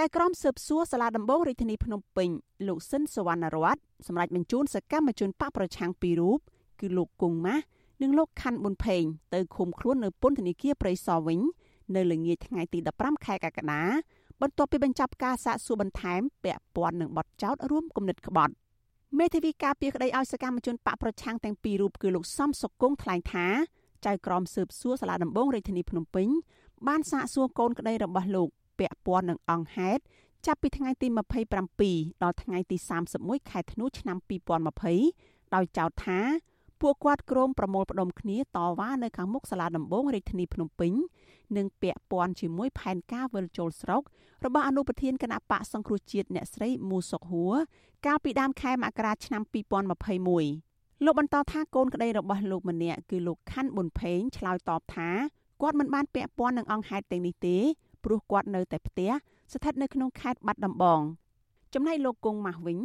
ចៅក្រមស៊ើបសួរសាលាដំបងរាជធានីភ្នំពេញលោកស៊ិនសវណ្ណរតសម្រាប់បញ្ជូនសកម្មជនបកប្រឆាំងពីររូបគឺលោកគង់ម៉ាស់និងលោកខាន់ប៊ុនផេងទៅឃុំខ្លួននៅពន្ធនាគារព្រៃសរវិញ នៅល្ងាចថ្ងៃទី15ខែកក្កដាបន្ទាប់ពីបញ្ចប់ការសាកសួរបន្ថែមពាក់ព័ន្ធនឹងបទចោទរួមគំនិតក្បត់មេធាវីការពារក្តីឲ្យសកម្មជនបកប្រឆាំងទាំងពីររូបគឺលោកសំសុគង្គថ្លែងថាចៅក្រមស៊ើបសួរសាលាដំបងរាជធានីភ្នំពេញបានសាកសួរកូនក្តីរបស់លោក ពាក់ព័ន្ធនឹងអង្គហេតុចាប់ពីថ្ងៃទី27ដល់ថ្ងៃទី31ខែធ្នូឆ្នាំ2020ដោយចោទថាពួកគាត់ក្រុមប្រមូលផ្ដុំគ្នាតវ៉ានៅខាងមុខសាលាដំបងរាជធានីភ្នំពេញនិងពាក់ព័ន្ធជាមួយផែនការវិលជុលស្រុករបស់អនុប្រធានគណៈបកសង្គ្រោះជាតិអ្នកស្រីមូសុកហួរកាលពីដើមខែមករាឆ្នាំ2021លោកបន្តថាកូនក្តីរបស់លោកម្នាក់គឺលោកខាន់ប៊ុនផេងឆ្លើយតបថាគាត់មិនបានពាក់ព័ន្ធនឹងអង្គហេតុទាំងនេះទេ ព្រោះគាត់នៅតែផ្ទះស្ថិតនៅក្នុងខេត្តបាត់ដំបង ចំណែកលោកគង់ម៉ាស់វិញ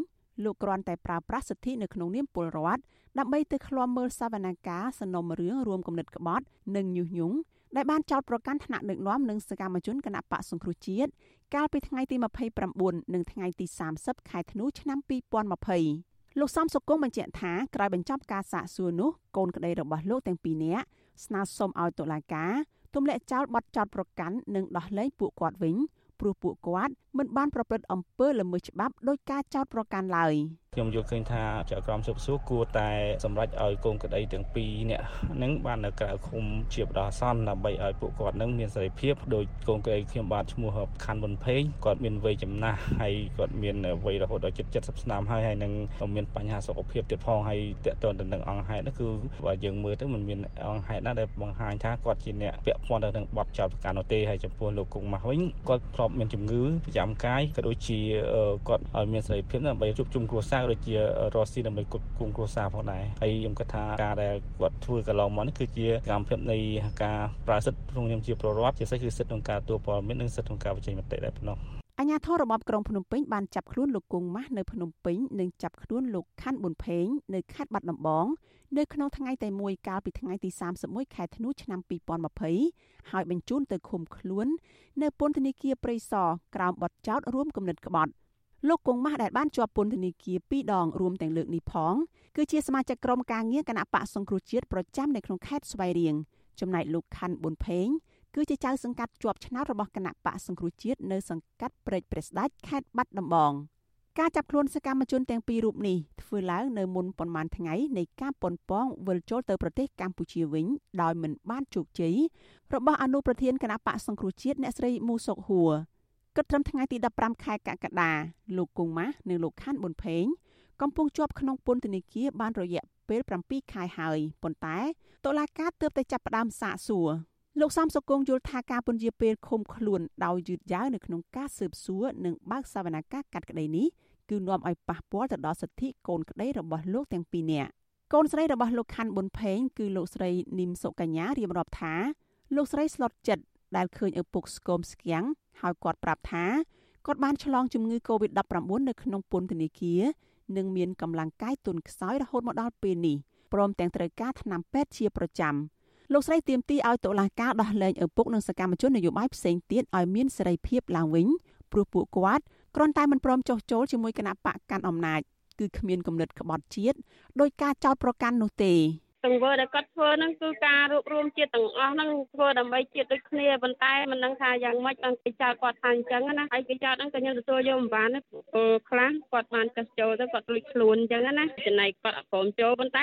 លោកគ្រាន់តែប្រើប្រាស់សិទ្ធិនៅក្នុងនាមពលរដ្ឋដើម្បីទៅឃ្លាំមើលសវនកម្មសំណុំរឿងរួមគំនិតក្បត់ និងញុះញង់ដែលបានចោទប្រកាន់ថ្នាក់ដឹកនាំនិងសកម្មជនគណៈបកសង្គ្រោះជាតិកាលពីថ្ងៃទី29និងថ្ងៃទី30ខែធ្នូឆ្នាំ2020លោកសំសុគង្គបញ្ជាក់ថាក្រោយបញ្ចប់ការសាកសួរនោះកូនក្តីរបស់លោកទាំងពីរនាក់ស្នើសុំឲ្យតុលាការ ទម្លាក់ចោលបទចោទប្រកាន់និងដោះលែងពួកគាត់វិញព្រោះពួកគាត់មិនបានប្រព្រឹត្តអំពើល្មើសច្បាប់ដោយការចោទប្រកាន់ឡើយ។ ខ្ញុំយល់ឃើញថាចៅក្រមស៊ើបសួរគួរតែសម្រេចឲ្យកូនក្តីទាំងពីរនាក់ហ្នឹងបាននៅក្រៅឃុំជាបដោះអាសន្នដើម្បីឲ្យពួកគាត់ហ្នឹងមានសេរីភាពដោយកូនក្តីខ្ញុំបានឈ្មោះខាន់ប៊ុនភេងគាត់មានវ័យចំណាស់ហើយគាត់មានវ័យរហូតដល់ជិត70ឆ្នាំហើយហើយនឹងមានបញ្ហាសុខភាពទៀតផងហើយតកតទៅនឹងអង្គហេតុនោះគឺបើយើងមើលទៅมันមានអង្គហេតុណាដែលបង្ហាញថាគាត់ជាអ្នកពាក់ព័ន្ធទៅនឹងបទចោទប្រកាន់នោះទេហើយចំពោះលោកគង់ម៉ាស់វិញគាត់ធ្លាប់មានជំងឺប្រចាំកាយក៏ដូចជាគាត់ឲ្យមានសេរីភាពដើម្បីជួបជុំគ្រួសារដូចជារស់ស៊ីដើម្បីគុតគង់គ្រួសារផងដែរហើយខ្ញុំគិតថាការដែលគាត់ធ្វើកន្លងមកនេះគឺជាសកម្មភាពនៃការប្រើសិទ្ធិក្នុងនាមជាប្រវត្តិជាសិទ្ធិគឺសិទ្ធិក្នុងការទទួលព័ត៌មាននិងសិទ្ធិក្នុងការបញ្ចេញមតិដែរប៉ុណ្ណោះអញ្ញាធររបបក្រុងភ្នំពេញបានចាប់ខ្លួនលោកគង់ម៉ាស់នៅភ្នំពេញនិងចាប់ខ្លួនលោកខាន់ប៊ុនផេងនៅខេត្តបាត់ដំបងនៅក្នុងថ្ងៃតែមួយកាលពីថ្ងៃទី31ខែធ្នូឆ្នាំ2020ហើយបញ្ជូនទៅឃុំខ្លួន នៅពន្ធនាគារព្រៃសរក្រោមបទចោទរួមគំនិតក្បត់ លោកគង់ម៉ាស់ដែលបានជាប់ពន្ធនាគារ2ដងរួមទាំងលើកនេះផងគឺជាសមាជិកក្រុមការងារគណៈបកសង្គ្រោះជាតិប្រចាំនៅក្នុងខេត្តស្វាយរៀងចំណែកលោកខាន់ប៊ុនផេងគឺជាចៅសង្កាត់ជាប់ឆ្នោតរបស់គណៈបកសង្គ្រោះជាតិនៅសង្កាត់ព្រែកព្រះស្ដេចខេត្តបាត់ដំបងការចាប់ខ្លួនសកម្មជនទាំងពីររូបនេះធ្វើឡើងនៅមុនប៉ុន្មានថ្ងៃនៃការប៉ុនប៉ងវិលចូលទៅប្រទេសកម្ពុជាវិញដោយមិនបានជោគជ័យរបស់អនុប្រធានគណៈបកសង្គ្រោះជាតិអ្នកស្រីមូសុកហួរ គិតត្រឹមថ្ងៃទី15ខែកក្កដាលោកគង់ម៉ាស់និងលោកខាន់ ប៊ុនផេងកំពុងជាប់ក្នុងពន្ធនាគារបានរយៈពេល7ខែហើយប៉ុន្តែតុលាការទើបតែចាប់ផ្ដើមសាកសួរលោកសំសុគងយល់ថាការពន្យាពេលឃុំខ្លួនដោយយឺតយ៉ាវនៅក្នុងការស៊ើបសួរនិងបើកសវនកម្មកាត់ក្តីនេះគឺនាំឲ្យប៉ះពាល់ទៅដល់សិទ្ធិកូនក្តីរបស់លោកទាំងពីរនាក់កូនស្រីរបស់លោកខាន់ប៊ុនផេងគឺលោកស្រីនីមសុកញ្ញារៀបរាប់ថាលោកស្រីស្លុតចិត្ត ដែលឃើញឪពុកស្គមស្គាំងហើយគាត់ប្រាប់ថាគាត់បានឆ្លងជំងឺ Covid-19 នៅក្នុងពន្ធនាគារនិងមានកម្លាំងកាយទន់ខ្សោយរហូតមកដល់ពេលនេះព្រមទាំងត្រូវការថ្នាំពេទ្យជាប្រចាំលោកស្រីទៀមទីឲ្យតុលាការដោះលែងឪពុកនិងសកម្មជននយោបាយផ្សេងទៀតឲ្យមានសេរីភាពឡើងវិញព្រោះពួកគាត់គ្រាន់តែមិនព្រមចុះចូលជាមួយគណៈបកកាន់អំណាចគឺគ្មានគំនិតក្បត់ជាតិដោយការចោទប្រកាន់នោះទេ ទង្វើដែលគាត់ធ្វើហ្នឹងគឺការរួបរวมជាតិទាំងអស់ហ្នឹងធ្វើដើម្បីជាតិដូចគ្នាប៉ុន្តែមិនដឹងថាយ៉ាងម៉េចបានគេចោទគាត់ថាអញ្ចឹងណាហើយគេចោទហ្នឹងក៏ខ្ញុំទទួលយកមិនបានព្រោះខ្លះគាត់បានចោះចូលទៅគាត់លួចខ្លួនអញ្ចឹងណាចំណែកគាត់អត់ព្រមចូលប៉ុន្តែ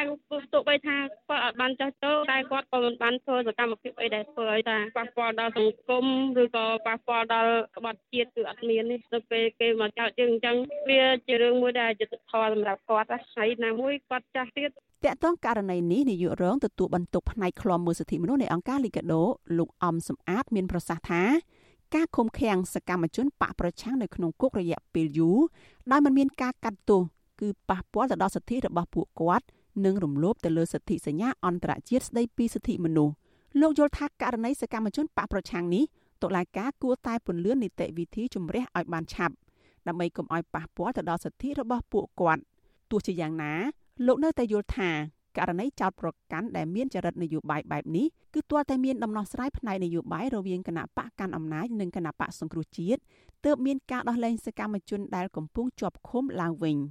ទោះបីថាគាត់អត់បានចោះចូលតែគាត់ក៏មិនបានធ្វើសកម្មភាពអីដែលធ្វើឲ្យថាប៉ះពាល់ដល់សង្គមឬក៏ប៉ះពាល់ដល់ក្បត់ជាតិគឺអត់មានទេទៅពេលគេមកចោទយើងអញ្ចឹងវាជារឿងមួយដែលយុត្តិធម៌សម្រាប់គាត់ហើយណាមួយគាត់ចាស់ទៀត តកតងករណីនេះនាយករងទទួលបន្ទុកផ្នែកឃ្លាំមើលសិទ្ធិមនុស្សនៃអង្គការលីកាដូលោកអំសំអាត មានប្រសាសន៍ថាការឃុំឃាំងសកម្មជនបកប្រឆាំងនៅក្នុងគុករយៈពេលយូរដោយមិនមានការកាត់ទោសគឺប៉ះពាល់ទៅដល់សិទ្ធិរបស់ពួកគាត់និងរំលោភទៅលើសិទ្ធិសញ្ញាអន្តរជាតិស្តីពីសិទ្ធិមនុស្សលោកយល់ថាករណីសកម្មជនបកប្រឆាំងនេះតុលាការគួរតែពន្លឿននីតិវិធីជំរះឲ្យបានឆាប់ដើម្បីកុំឲ្យប៉ះពាល់ទៅដល់សិទ្ធិរបស់ពួកគាត់ទោះជាយ៉ាងណា លោកនៅតែយល់ថាករណីចោតប្រកាន់ដែលមានចរិតនយោបាយបែបនេះគឺទាល់តែមានដំណោះស្រាយផ្នែកនយោបាយរវាងគណៈបកកាន់អំណាចនិងគណៈបកសង្គ្រោះជាតិទើបមានការដោះលែងសកម្មជនដែលកំពុងជាប់ឃុំឡើងវិញ។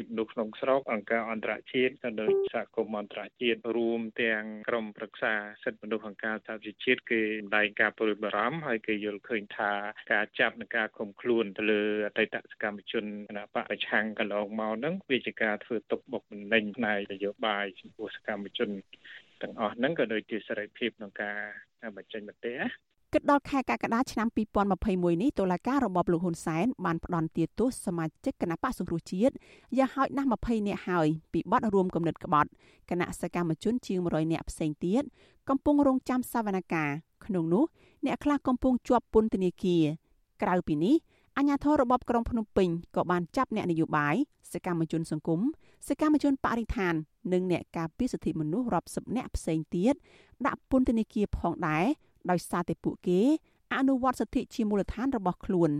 ពីមនុស្សក្នុងស្រុកអង្គការអន្តរជាតិក៏ដូចសហគមន៍អន្តរជាតិរួមទាំងក្រមប្រឹក្សាសិទ្ធិមនុស្សអង្គការសហប្រជាជាតិគេម្ដែងការព្រួយបារម្ភហើយគេយល់ឃើញថាការចាប់និងការឃុំខ្លួនទៅលើអតីតសកម្មជនគណៈបកប្រឆាំងកន្លងមកហ្នឹងវាជាការធ្វើទុកបុកម្នេញផ្នែកនយោបាយចំពោះសកម្មជនទាំងអស់ហ្នឹងក៏ដូចជាសេរីភាពក្នុងការបញ្ចេញមតិណា គិតដល់ខែកក្កដាឆ្នាំ2021នេះតុលាការរបបលោកហ៊ុនសែនបានផ្តន្ទាទោសសមាជិកគណៈបកសង្គ្រោះជាតិយ៉ាងហោចណាស់20នាក់ហើយពីបទរួមគំនិតក្បត់គណៈសកម្មជនជាង100នាក់ផ្សេងទៀតកំពុងរងចាំសវនកម្មក្នុងនោះអ្នកខ្លះកំពុងជាប់ពន្ធនាគារក្រៅពីនេះអាជ្ញាធររបបក្រុងភ្នំពេញក៏បានចាប់អ្នកនយោបាយសកម្មជនសង្គមសកម្មជនបរិស្ថាន និងអ្នកការពារសិទ្ធិមនុស្សរាប់សិបនាក់ផ្សេងទៀតដាក់ពន្ធនាគារផងដែរ ដោយសារតែពួកគេអនុវត្តសិទ្ធិជាមូលដ្ឋានរបស់ខ្លួន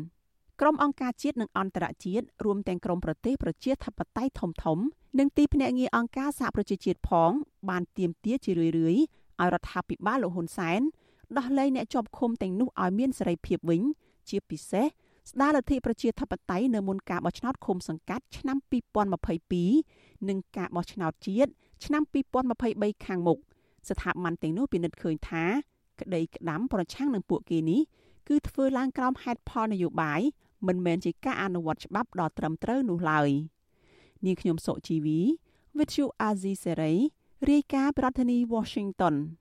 ក្រុមអង្គការជាតិនិងអន្តរជាតិរួមទាំងក្រុមប្រទេសប្រជាធិបតេយ្យធំធំ និងទីភ្នាក់ងារអង្គការសហប្រជាជាតិផង បានទាមទារជារឿយៗឲ្យរដ្ឋាភិបាលលោកហ៊ុនសែនដោះលែងអ្នកជាប់ឃុំទាំងនោះឲ្យមានសេរីភាពវិញ ជាពិសេសស្ដារលទ្ធិប្រជាធិបតេយ្យនៅមុនការបោះឆ្នោតឃុំសង្កាត់ឆ្នាំ2022និងការបោះឆ្នោតជាតិឆ្នាំ2023ខាងមុខស្ថាប័នទាំងនោះពិនិត្យឃើញថា ក្តីក្តាំប្រឆាំងនឹងពួកគេនេះគឺធ្វើឡើងក្រោមហេតុផលនយោបាយមិនមែនជាការអនុវត្តច្បាប់ដ៏ត្រឹមត្រូវនោះឡើយនាងខ្ញុំសុជីវី With you Azizi Serai រាយការណ៍ប្រធានាធិបតី Washington